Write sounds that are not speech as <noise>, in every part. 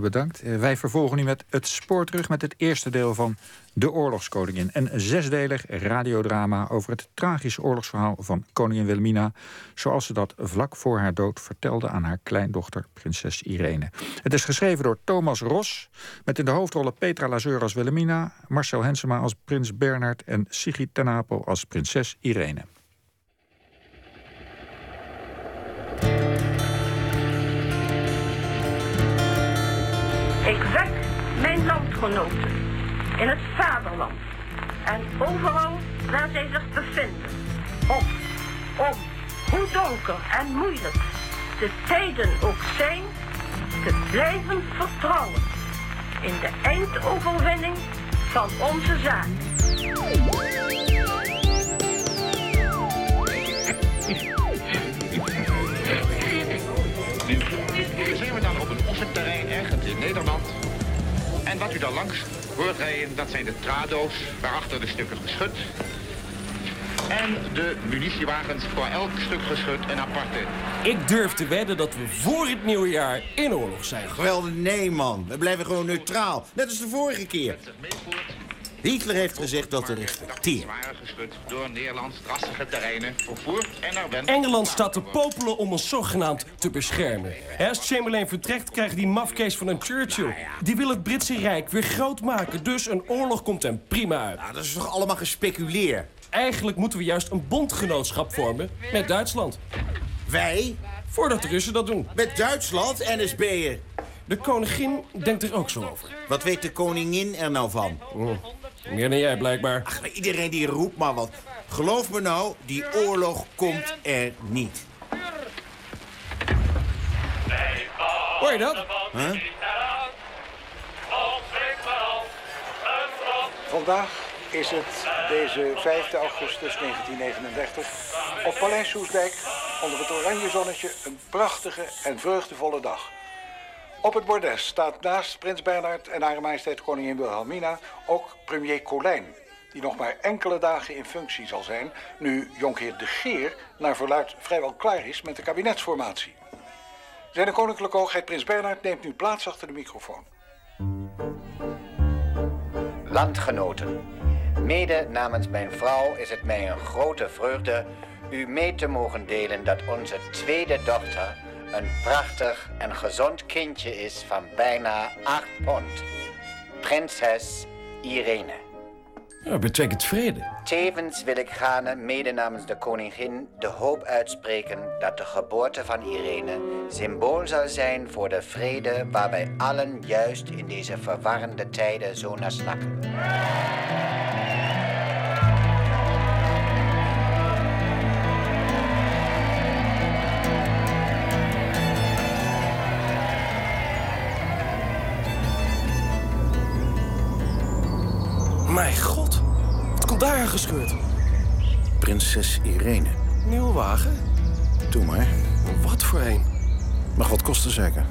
Bedankt. Eh, wij vervolgen nu met het spoor terug met het eerste deel van De Oorlogskoningin. Een zesdelig radiodrama over het tragische oorlogsverhaal van koningin Wilhelmina... zoals ze dat vlak voor haar dood vertelde aan haar kleindochter prinses Irene. Het is geschreven door Thomas Ros... met in de hoofdrollen Petra Lazeur als Wilhelmina... Marcel Hensema als prins Bernhard en Sigrid ten Apel als prinses Irene. Landgenoten in het vaderland en overal waar zij zich bevinden op om, hoe donker en moeilijk de tijden ook zijn, te blijven vertrouwen in de eindoverwinning van onze zaak. Nu zijn we dan op een oefenterrein ergens in Nederland. En wat u daar langs hoort rijden, dat zijn de trado's, waarachter de stukken geschut. En de munitiewagens voor elk stuk geschut een aparte. Ik durf te wedden dat we voor het nieuwe jaar in oorlog zijn. Geweldig, nee man. We blijven gewoon neutraal. Net als de vorige keer. Hitler heeft gezegd dat we respecteren. door Nederlands drassige terreinen en. Engeland staat te popelen om ons zogenaamd te beschermen. Als Chamberlain vertrekt, krijgen die mafkees van een Churchill. Die wil het Britse Rijk weer groot maken. Dus een oorlog komt hem prima uit. Nou, dat is toch allemaal gespeculeerd? Eigenlijk moeten we juist een bondgenootschap vormen met Duitsland. Wij? Voordat de Russen dat doen. Met Duitsland, NSB'er. De koningin denkt er ook zo over. Wat weet de koningin er nou van? Meer dan jij, blijkbaar. Ach, iedereen die roept maar wat. Geloof me nou, die oorlog komt er niet. Hoor je dat? Huh? Vandaag is het deze 5 augustus 1939 op Paleis Soesdijk onder het oranje zonnetje een prachtige en vreugdevolle dag. Op het bordes staat naast prins Bernhard en Hare Majesteit Koningin Wilhelmina ook premier Colijn, die nog maar enkele dagen in functie zal zijn, nu jonkheer De Geer naar verluid vrijwel klaar is met de kabinetsformatie. Zijn koninklijke hoogheid prins Bernhard neemt nu plaats achter de microfoon. Landgenoten, mede namens mijn vrouw is het mij een grote vreugde u mee te mogen delen dat onze tweede dochter een prachtig en gezond kindje is van bijna 8 pond. Prinses Irene. Twee keer tevreden. Tevens wil ik gaarne mede namens de koningin de hoop uitspreken dat de geboorte van Irene symbool zal zijn voor de vrede waar wij allen juist in deze verwarrende tijden zo naar snakken. Daar gescheurd? Prinses Irene. Nieuwe wagen? Doe maar. Wat voor een? Mag wat kosten zeker?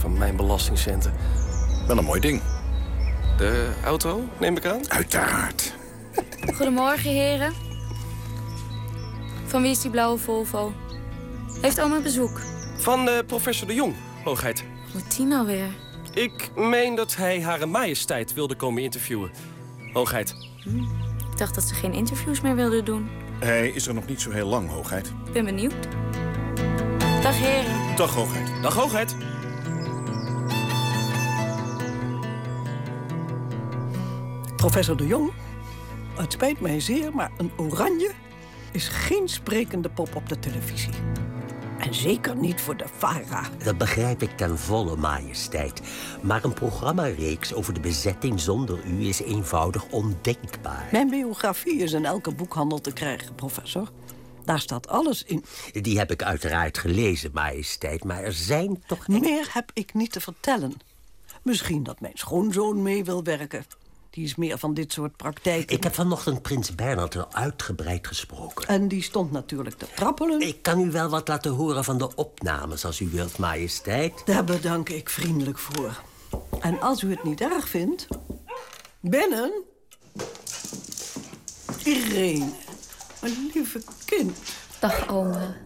Van mijn belastingcenten. Wel een mooi ding. De auto, neem ik aan? Uiteraard. Goedemorgen, heren. Van wie is die blauwe Volvo? Heeft allemaal bezoek? Van eh, professor de Jong, hoogheid. Wat die nou weer? Ik meen dat hij Hare Majesteit wilde komen interviewen. Hoogheid. Ik dacht dat ze geen interviews meer wilden doen. Hij is er nog niet zo heel lang, hoogheid. Ik ben benieuwd. Dag, heren. Dag, hoogheid. Dag, hoogheid. Professor de Jong, het spijt mij zeer, maar een oranje is geen sprekende pop op de televisie. En zeker niet voor de VARA. Dat begrijp ik ten volle, majesteit. Maar een programmareeks over de bezetting zonder u is eenvoudig ondenkbaar. Mijn biografie is in elke boekhandel te krijgen, professor. Daar staat alles in. Die heb ik uiteraard gelezen, majesteit, maar er zijn toch... Meer heb ik niet te vertellen. Misschien dat mijn schoonzoon mee wil werken. Die is meer van dit soort praktijken. Ik heb vanochtend prins Bernhard al uitgebreid gesproken. En die stond natuurlijk te trappelen. Ik kan u wel wat laten horen van de opnames, als u wilt, majesteit. Daar bedank ik vriendelijk voor. En als u het niet erg vindt... Binnen... Irene, mijn lieve kind. Dag, oma.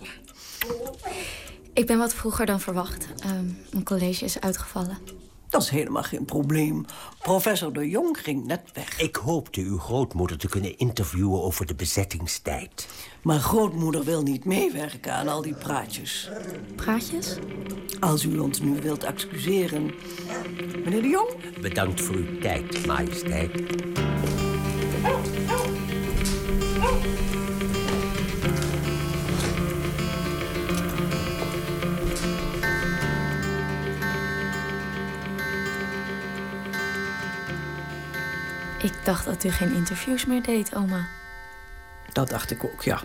Ik ben wat vroeger dan verwacht. Ehm, mijn college is uitgevallen. Dat is helemaal geen probleem. Professor de Jong ging net weg. Ik hoopte uw grootmoeder te kunnen interviewen over de bezettingstijd. Maar grootmoeder wil niet meewerken aan al die praatjes. Praatjes? Als u ons nu wilt excuseren. Meneer de Jong? Bedankt voor uw tijd, majesteit. Ik dacht dat u geen interviews meer deed, oma. Dat dacht ik ook, ja.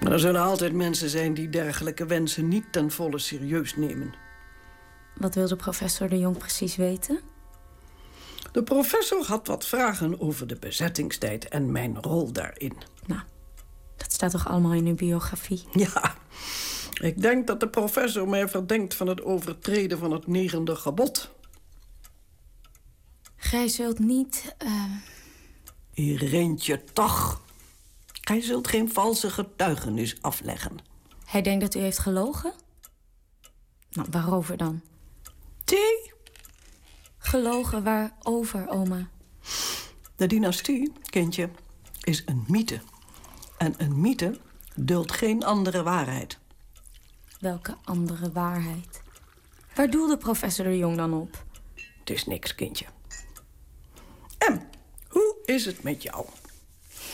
Maar er zullen altijd mensen zijn die dergelijke wensen niet ten volle serieus nemen. Wat wilde professor de Jong precies weten? De professor had wat vragen over de bezettingstijd en mijn rol daarin. Nou, dat staat toch allemaal in uw biografie? Ja, ik denk dat de professor mij verdenkt van het overtreden van het negende gebod. Gij zult niet. Uh... Ireentje, toch. Gij zult geen valse getuigenis afleggen. Hij denkt dat u heeft gelogen? Nou, waarover dan? Thee? Gelogen waarover, oma? De dynastie, kindje, is een mythe. En een mythe duldt geen andere waarheid. Welke andere waarheid? Waar doelde professor de Jong dan op? Het is niks, kindje. En, hoe is het met jou?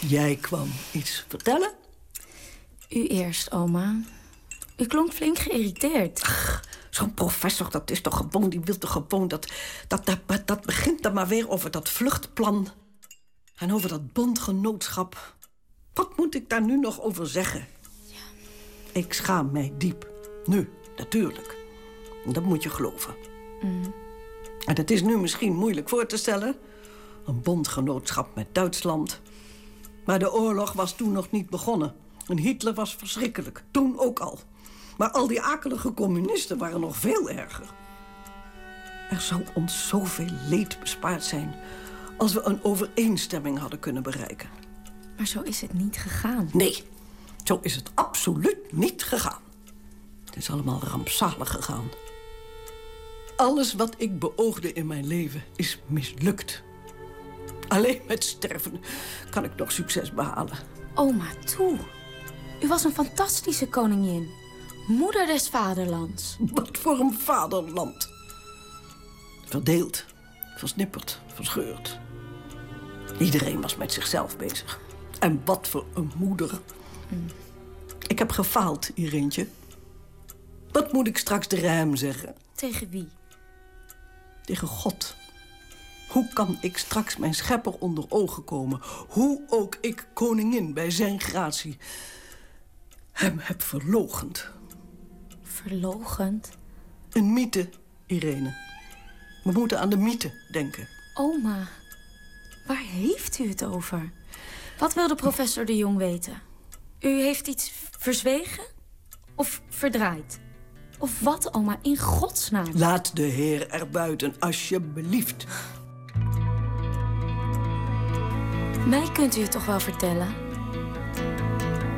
Jij kwam iets vertellen? U eerst, oma. U klonk flink geïrriteerd. Zo'n professor, dat is toch gewoon... die wil toch gewoon dat, dat... Dat, dat begint dan maar weer over dat vluchtplan. En over dat bondgenootschap. Wat moet ik daar nu nog over zeggen? Ja. Ik schaam mij diep. Nu, natuurlijk. Dat moet je geloven. Mm. En het is nu misschien moeilijk voor te stellen... een bondgenootschap met Duitsland. Maar de oorlog was toen nog niet begonnen. En Hitler was verschrikkelijk, toen ook al. Maar al die akelige communisten waren nog veel erger. Er zou ons zoveel leed bespaard zijn... als we een overeenstemming hadden kunnen bereiken. Maar zo is het niet gegaan. Nee, zo is het absoluut niet gegaan. Het is allemaal rampzalig gegaan. Alles wat ik beoogde in mijn leven is mislukt. Alleen met sterven kan ik nog succes behalen. Oma, toe. U was een fantastische koningin. Moeder des vaderlands. Wat voor een vaderland. Verdeeld, versnipperd, verscheurd. Iedereen was met zichzelf bezig. En wat voor een moeder. Mm. Ik heb gefaald, Ireentje. Wat moet ik straks de ruim zeggen? Tegen wie? Tegen God. Hoe kan ik straks mijn schepper onder ogen komen? Hoe ook ik koningin bij zijn gratie hem heb verlogend. Verlogend? Een mythe, Irene. We moeten aan de mythe denken. Oma, waar heeft u het over? Wat wilde professor de Jong weten? U heeft iets verzwegen? Of verdraaid? Of wat, oma, in godsnaam? Laat de heer er buiten, alsjeblieft. Mij kunt u het toch wel vertellen?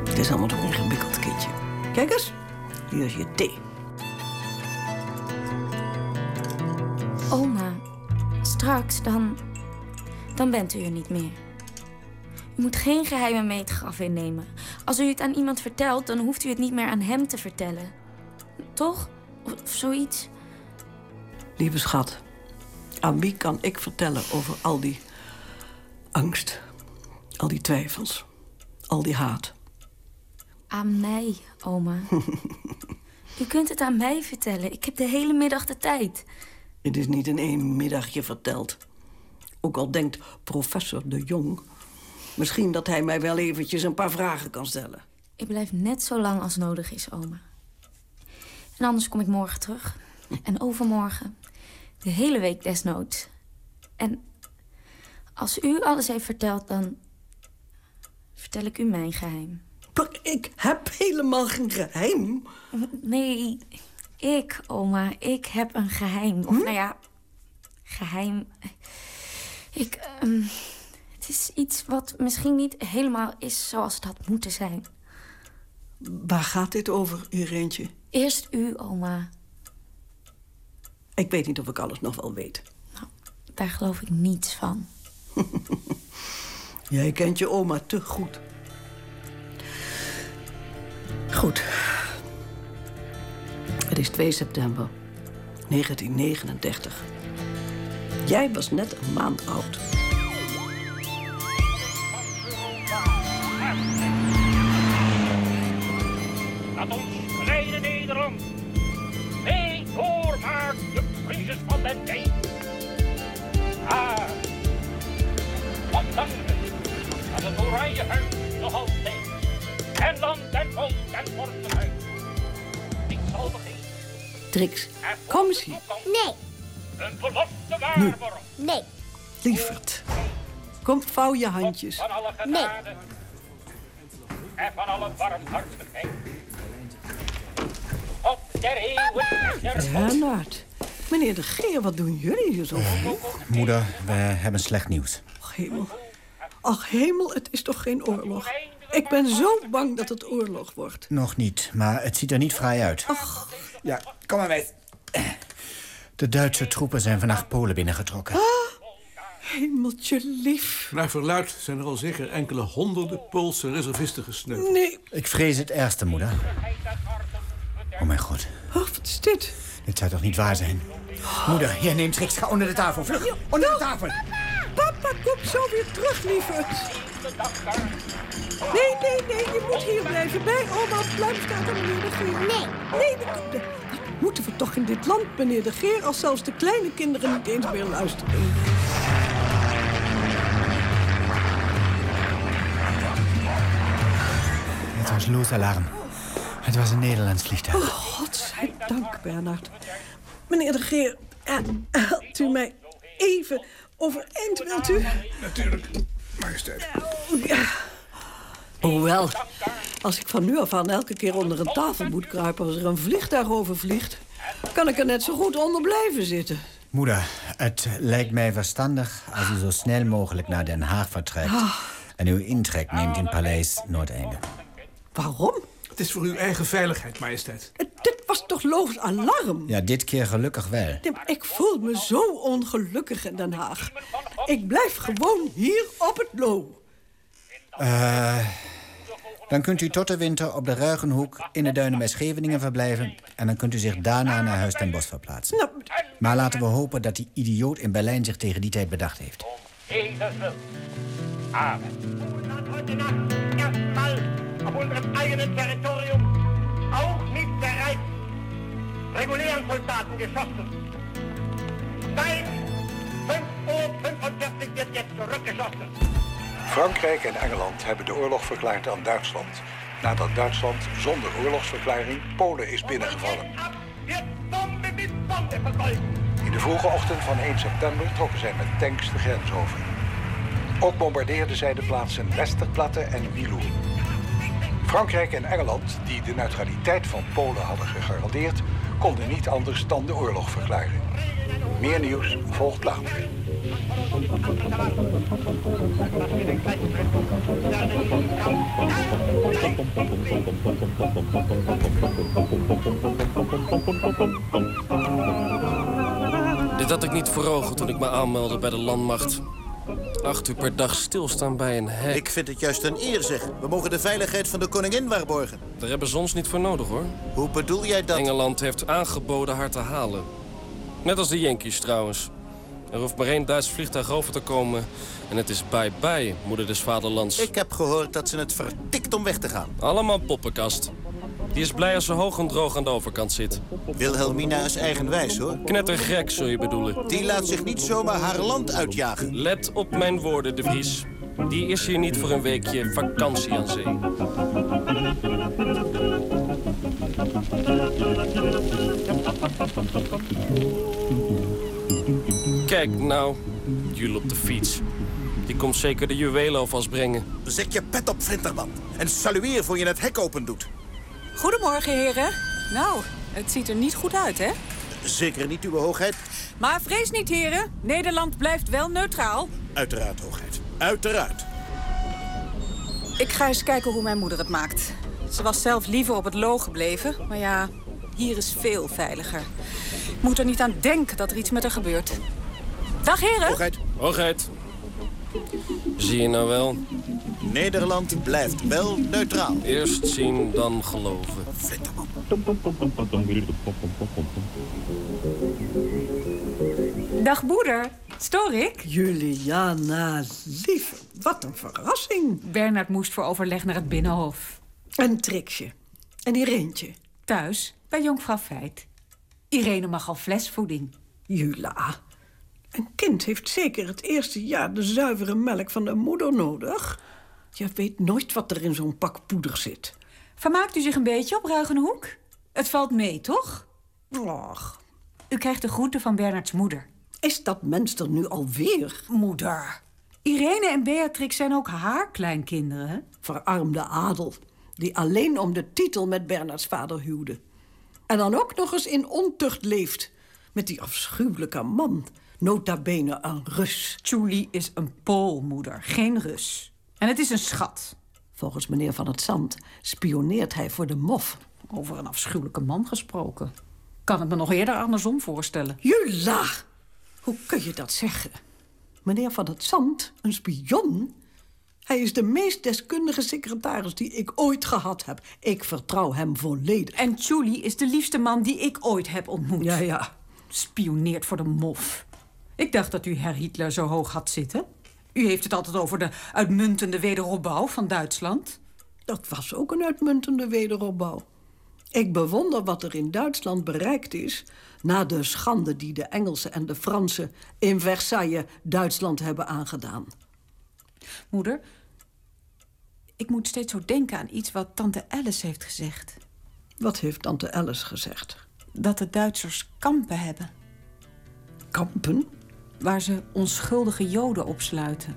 Het is allemaal toch ingewikkeld, kindje. Kijk eens, hier is je thee. Oma, straks dan... dan bent u er niet meer. U moet geen geheime meetgraf innemen. Als u het aan iemand vertelt, dan hoeft u het niet meer aan hem te vertellen. Toch? Of, of zoiets? Lieve schat, aan wie kan ik vertellen over al die angst, al die twijfels, al die haat? Aan mij, oma. <laughs> u kunt het aan mij vertellen. Ik heb de hele middag de tijd. Het is niet in één middagje verteld. Ook al denkt professor de Jong... misschien dat hij mij wel eventjes een paar vragen kan stellen. Ik blijf net zo lang als nodig is, oma. En anders kom ik morgen terug. En overmorgen. De hele week desnoods. En als u alles heeft verteld, dan vertel ik u mijn geheim. Ik heb helemaal geen geheim. Nee, ik, oma, ik heb een geheim. Of nou ja, geheim. Ik, ehm, het is iets wat misschien niet helemaal is zoals het had moeten zijn. Waar gaat dit over, Ireentje? Eerst u, oma. Ik weet niet of ik alles nog wel weet. Daar geloof ik niets van. <laughs> Jij kent je oma te goed. Goed. Het is 2 september 1939. Jij was net een maand oud. Laat ons strijden Nederland. Wij doormaakt de crisis van den tijd. Ah, wat danken het oranje huis nog altijd. En land en volk en vorstenhuis. Ik zal beginnen. Trix, kom eens hier. Nee. Een belofte waarborgen. Nee. Lieverd. Kom, vouw je handjes. Van alle genade. En van alle warmhartigheid. Op der eeuwen Bernard. Meneer de Geer, wat doen jullie hier zo vroeg? Moeder, we hebben slecht nieuws. Ach, hemel. Ach, hemel, het is toch geen oorlog? Ik ben zo bang dat het oorlog wordt. Nog niet, maar het ziet er niet vrij uit. Ach. Ja, kom maar mee. De Duitse troepen zijn vannacht Polen binnengetrokken. Ah, hemeltje lief. Naar verluid zijn er al zeker enkele honderden Poolse reservisten gesneuveld. Nee. Ik vrees het ergste, moeder. Oh mijn god. Oh, wat is dit? Dit zou toch niet waar zijn? Moeder, hier, neem Trix. Ga onder de tafel. Vlug, onder de tafel. Papa, kom zo weer terug, lieverd. Nee, nee, nee, je moet hier blijven. Bij oma pluim staat aan meneer de Geer. Nee. Nee, dat, dat moeten we toch in dit land, meneer de Geer... als zelfs de kleine kinderen niet eens meer luisteren. Het was loosalarm. Het was een Nederlands vliegtuig. Oh, godzijdank, Bernard. Meneer de Geer, eh, helpt u mij even overeind, wilt u? Natuurlijk, majesteit. Ja. Hoewel, als ik van nu af aan elke keer onder een tafel moet kruipen... als er een vliegtuig overvliegt... kan ik er net zo goed onder blijven zitten. Moeder, het lijkt mij verstandig als u zo snel mogelijk naar Den Haag vertrekt... Ah. en uw intrek neemt in Paleis Noordeinde. Waarom? Het is voor uw eigen veiligheid, majesteit. Dit was toch loos alarm? Ja, dit keer gelukkig wel. Ik voel me zo ongelukkig in Den Haag. Ik blijf gewoon hier op het Loo. Eh, dan kunt u tot de winter op de Ruigenhoek in de duinen bij Scheveningen verblijven... en dan kunt u zich daarna naar Huis ten Bosch verplaatsen. Nou, Maar laten we hopen dat die idioot in Berlijn zich tegen die tijd bedacht heeft. Amen. Auf unserem eigenen Territorium regulären Soldaten geschossen. Nein, 5 Uhr 45 wird jetzt zurückgeschossen. Frankrijk en Engeland hebben de oorlog verklaard aan Duitsland. Nadat Duitsland zonder oorlogsverklaring Polen is binnengevallen. In de vroege ochtend van 1 september trokken zij met tanks de grens over. Ook bombardeerden zij de plaatsen Westerplatte en Willow. Frankrijk en Engeland, die de neutraliteit van Polen hadden gegarandeerd, konden niet anders dan de oorlog verklaren. Meer nieuws volgt later. Dit had ik niet voor toen ik me aanmeldde bij de landmacht. Acht uur per dag stilstaan bij een hek. Ik vind het juist een eer, zeg. We mogen de veiligheid van de koningin waarborgen. Daar hebben ze ons niet voor nodig, hoor. Hoe bedoel jij dat? Engeland heeft aangeboden haar te halen. Net als de Yankees, trouwens. Er hoeft maar één Duits vliegtuig over te komen... en het is bye-bye, moeder des vaderlands. Ik heb gehoord dat ze het vertikt om weg te gaan. Allemaal poppenkast. Die is blij als ze hoog en droog aan de overkant zit. Wilhelmina is eigenwijs, hoor. Knettergek, zul je bedoelen. Die laat zich niet zomaar haar land uitjagen. Let op mijn woorden, de Vries. Die is hier niet voor een weekje vakantie aan zee. Kijk nou, Jul op de fiets. Die komt zeker de juwelen alvast brengen. Zet je pet op, Flinterman. En salueer voor je het hek open doet. Goedemorgen, heren. Nou, het ziet er niet goed uit, hè? Zeker niet, uw hoogheid. Maar vrees niet, heren. Nederland blijft wel neutraal. Uiteraard, hoogheid. Uiteraard. Ik ga eens kijken hoe mijn moeder het maakt. Ze was zelf liever op het Loo gebleven, maar ja, hier is veel veiliger. Moet er niet aan denken dat er iets met haar gebeurt. Dag heren. Hoogheid. Hoogheid. Zie je nou wel? Nederland blijft wel neutraal. Eerst zien, dan geloven. Dag moeder. Stoor ik? Juliana, lief. Wat een verrassing. Bernard moest voor overleg naar het Binnenhof. Een triksje. En Ireentje? Thuis, bij jonkvrouw Feit. Irene mag al flesvoeding. Jula, een kind heeft zeker het eerste jaar de zuivere melk van de moeder nodig. Je weet nooit wat er in zo'n pak poeder zit. Vermaakt u zich een beetje op Ruigenhoek? Het valt mee, toch? Och. U krijgt de groeten van Bernards moeder. Is dat mens er nu alweer? Moeder. Irene en Beatrix zijn ook haar kleinkinderen. Verarmde adel, die alleen om de titel met Bernards vader huwde. En dan ook nog eens in ontucht leeft. Met die afschuwelijke man. Nota bene een Rus. Julie is een Pool, moeder, geen Rus. En het is een schat. Volgens meneer Van het Zand spioneert hij voor de mof. Over een afschuwelijke man gesproken. Kan het me nog eerder andersom voorstellen. Jula! Hoe kun je dat zeggen? Meneer Van het Zand, een spion? Hij is de meest deskundige secretaris die ik ooit gehad heb. Ik vertrouw hem volledig. En Julie is de liefste man die ik ooit heb ontmoet. Ja, ja. Spioneert voor de mof. Ik dacht dat u Herr Hitler zo hoog had zitten. U heeft het altijd over de uitmuntende wederopbouw van Duitsland. Dat was ook een uitmuntende wederopbouw. Ik bewonder wat er in Duitsland bereikt is... na de schande die de Engelsen en de Fransen in Versailles Duitsland hebben aangedaan. Moeder, ik moet steeds zo denken aan iets wat tante Alice heeft gezegd. Wat heeft tante Alice gezegd? Dat de Duitsers kampen hebben. Kampen? Waar ze onschuldige Joden opsluiten.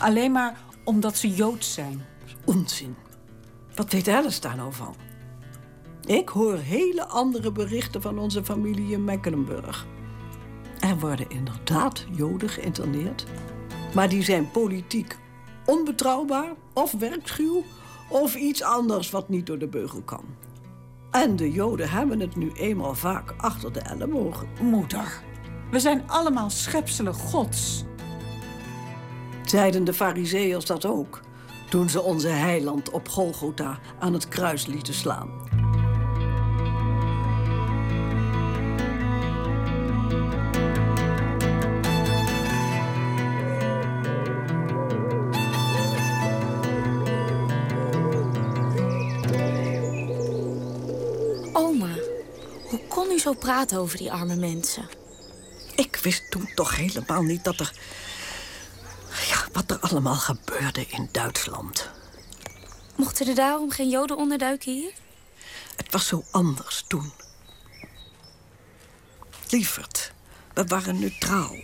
Alleen maar omdat ze Joods zijn. Onzin. Wat weet Alice daar nou van? Ik hoor hele andere berichten van onze familie in Mecklenburg. Er worden inderdaad Joden geïnterneerd. Maar die zijn politiek onbetrouwbaar of werkschuw... of iets anders wat niet door de beugel kan. En de Joden hebben het nu eenmaal vaak achter de ellebogen. Moeder, we zijn allemaal schepselen gods. Zeiden de fariseeërs dat ook... toen ze onze heiland op Golgotha aan het kruis lieten slaan. Oma, hoe kon u zo praten over die arme mensen? Ik wist toen toch helemaal niet dat er... Ja, wat er allemaal gebeurde in Duitsland. Mochten er daarom geen joden onderduiken hier? Het was zo anders toen. Lieverd, we waren neutraal.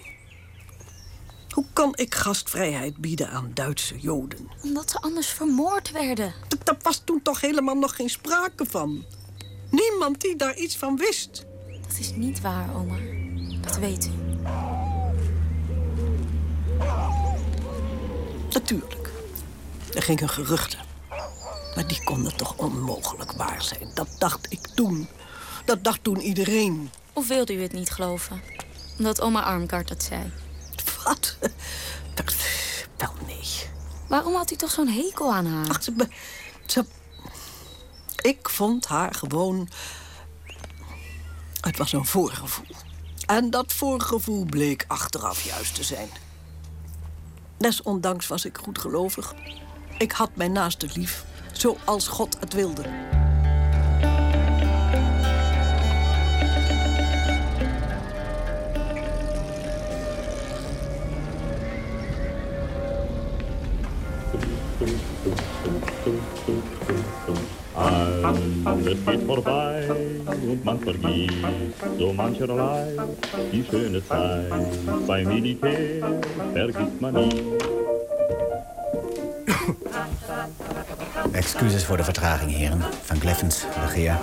Hoe kan ik gastvrijheid bieden aan Duitse Joden? Omdat ze anders vermoord werden. D- Daar was toen toch helemaal nog geen sprake van. Niemand die daar iets van wist. Dat is niet waar, oma. Dat weet u. Natuurlijk. Er gingen geruchten. Maar die konden toch onmogelijk waar zijn. Dat dacht ik toen. Dat dacht toen iedereen. Of wilde u het niet geloven? Omdat oma Armgard dat zei. Wat? Wel, nee. Waarom had u toch zo'n hekel aan haar? Ach, ze... Ik vond haar gewoon... Het was een voorgevoel. En dat voorgevoel bleek achteraf juist te zijn. Desondanks was ik goedgelovig. Ik had mijn naaste lief, zoals God het wilde. Alles geht vorbei und man vergisst so mancherlei. Die schöne Zeit beim Militär vergisst man nie. Excuses voor de vertraging, heren. Van Gleffens, regeer.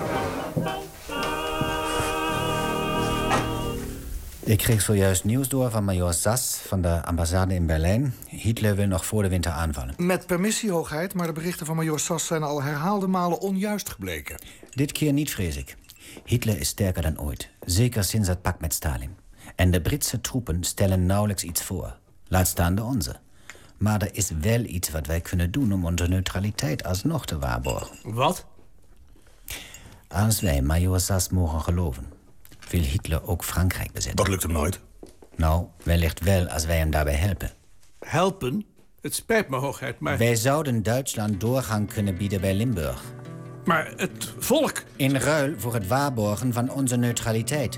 Ik kreeg zojuist nieuws door van major Sass van de ambassade in Berlijn. Hitler wil nog voor de winter aanvallen. Met permissie, hoogheid, maar de berichten van major Sass zijn al herhaalde malen onjuist gebleken. Dit keer niet, vrees ik. Hitler is sterker dan ooit. Zeker sinds het pact met Stalin. En de Britse troepen stellen nauwelijks iets voor. Laat staan de onze. Maar er is wel iets wat wij kunnen doen om onze neutraliteit alsnog te waarborgen. Wat? Als wij Major Sass mogen geloven, wil Hitler ook Frankrijk bezetten. Dat lukt hem nooit. Nou, wellicht wel als wij hem daarbij helpen. Helpen? Het spijt me, hoogheid, maar... Wij zouden Duitsland doorgang kunnen bieden bij Limburg. Maar het volk... In ruil voor het waarborgen van onze neutraliteit.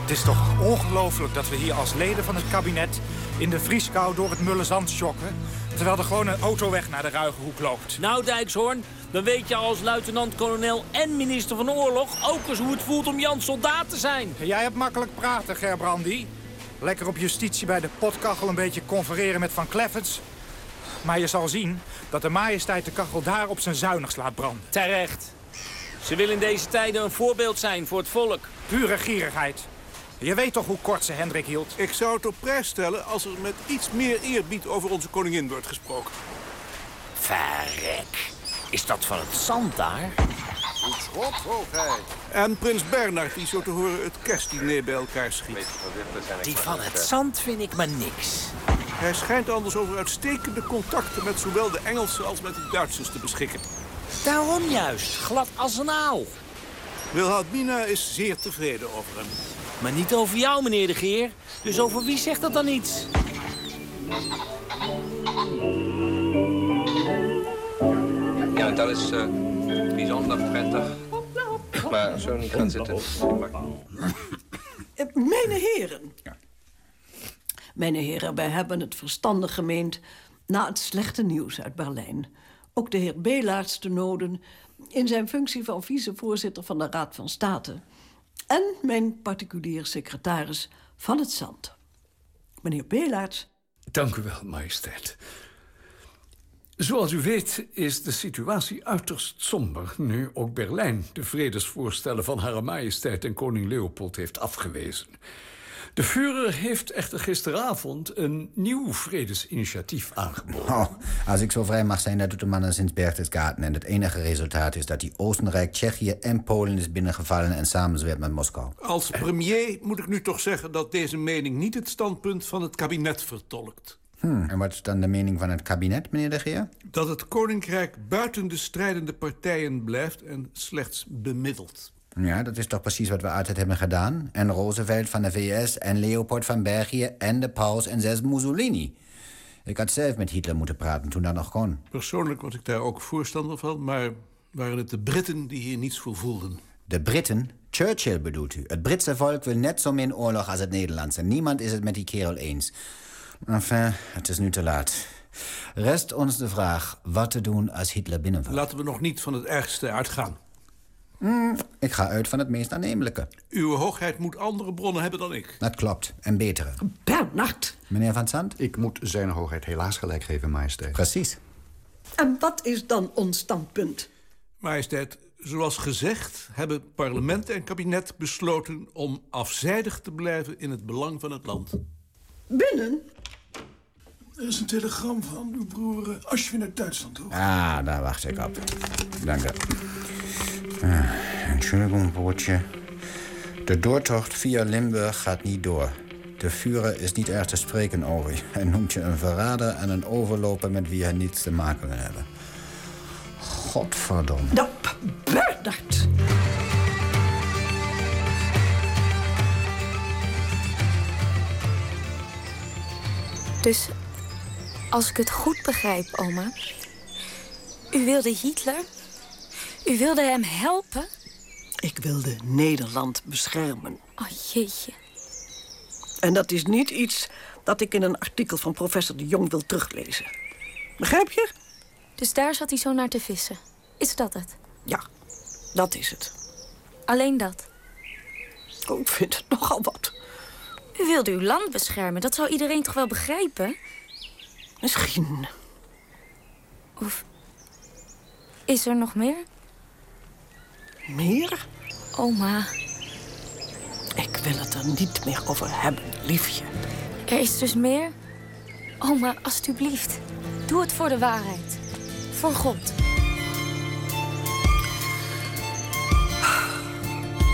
Het is toch ongelooflijk dat we hier als leden van het kabinet... in de vrieskou door het mulle zand schokken... terwijl er gewoon een autoweg naar de Ruigenhoek loopt. Nou, Dijkshoorn, dan weet je als luitenant-kolonel en minister van Oorlog... ook eens hoe het voelt om Jans soldaat te zijn. Jij hebt makkelijk praten, Gerbrandy. Lekker op justitie bij de potkachel een beetje confereren met Van Kleffens. Maar je zal zien dat de majesteit de kachel daar op zijn zuinigst laat branden. Terecht. Ze willen in deze tijden een voorbeeld zijn voor het volk. Pure gierigheid. Je weet toch hoe kort ze Hendrik hield? Ik zou het op prijs stellen als er met iets meer eerbied over onze koningin wordt gesproken. Verrek. Is dat van het zand daar? Goed, hoogheid. En prins Bernard, die zo te horen het kerstdiner bij elkaar schiet. Die van het zand vind ik maar niks. Hij schijnt anders over uitstekende contacten met zowel de Engelsen als met de Duitsers te beschikken. Daarom juist, glad als een aal. Wilhelmina is zeer tevreden over hem. Maar niet over jou, meneer de Geer. Dus over wie zegt dat dan iets? Ja, dat is eh, bijzonder prettig. Maar zo niet gaan zitten. Eh, Mijn heren. Mijn heren, wij hebben het verstandig gemeend... na het slechte nieuws uit Berlijn. Ook de heer Belaerts te noden... in zijn functie van vicevoorzitter van de Raad van State... en mijn particulier secretaris van het Zand. Meneer Belaerts, Dank u wel, majesteit. Zoals u weet is de situatie uiterst somber... nu ook Berlijn de vredesvoorstellen van Hare Majesteit en koning Leopold heeft afgewezen. De Führer heeft echter gisteravond een nieuw vredesinitiatief aangeboden. Oh, als ik zo vrij mag zijn, dat doet de mannen sinds Berchtesgaden. En het enige resultaat is dat die Oostenrijk, Tsjechië en Polen is binnengevallen... en samenzweert met Moskou. Als premier moet ik nu toch zeggen dat deze mening niet het standpunt van het kabinet vertolkt. Hm, en wat is dan de mening van het kabinet, meneer de Geer? Dat het koninkrijk buiten de strijdende partijen blijft en slechts bemiddelt. Ja, dat is toch precies wat we altijd hebben gedaan. En Roosevelt van de VS en Leopold van België en de paus en zelfs Mussolini. Ik had zelf met Hitler moeten praten toen dat nog kon. Persoonlijk was ik daar ook voorstander van, maar waren het de Britten die hier niets voor voelden. De Britten? Churchill bedoelt u. Het Britse volk wil net zo min oorlog als het Nederlandse. Niemand is het met die kerel eens. Enfin, het is nu te laat. Rest ons de vraag wat te doen als Hitler binnenvalt. Laten we nog niet van het ergste uitgaan. Hmm, ik ga uit van het meest aannemelijke. Uw hoogheid moet andere bronnen hebben dan ik. Dat klopt, en betere. Bernard. Meneer Van Zandt? Ik moet zijn hoogheid helaas gelijk geven, majesteit. Precies. En wat is dan ons standpunt? Majesteit, zoals gezegd hebben parlement en kabinet besloten... om afzijdig te blijven in het belang van het land. Binnen? Er is een telegram van uw broer Ashwin uit Duitsland, hoor. Ah, daar wacht ik op. Dank u. Ah, Entschuldigung, broertje. De doortocht via Limburg gaat niet door. De Führer is niet erg te spreken over je. Hij noemt je een verrader en een overloper met wie hij niets te maken wil hebben. Godverdomme. Nou, Bernard. Dus als ik het goed begrijp, oma. U wilde Hitler? U wilde hem helpen? Ik wilde Nederland beschermen. Oh, jeetje. En dat is niet iets dat ik in een artikel van professor de Jong wil teruglezen. Begrijp je? Dus daar zat hij zo naar te vissen. Is dat het? Ja, dat is het. Alleen dat? Oh, ik vind het nogal wat. U wilde uw land beschermen. Dat zou iedereen toch wel begrijpen? Misschien. Of is er nog meer? Meer? Oma. Ik wil het er niet meer over hebben, liefje. Er is dus meer? Oma, alstublieft. Doe het voor de waarheid. Voor God.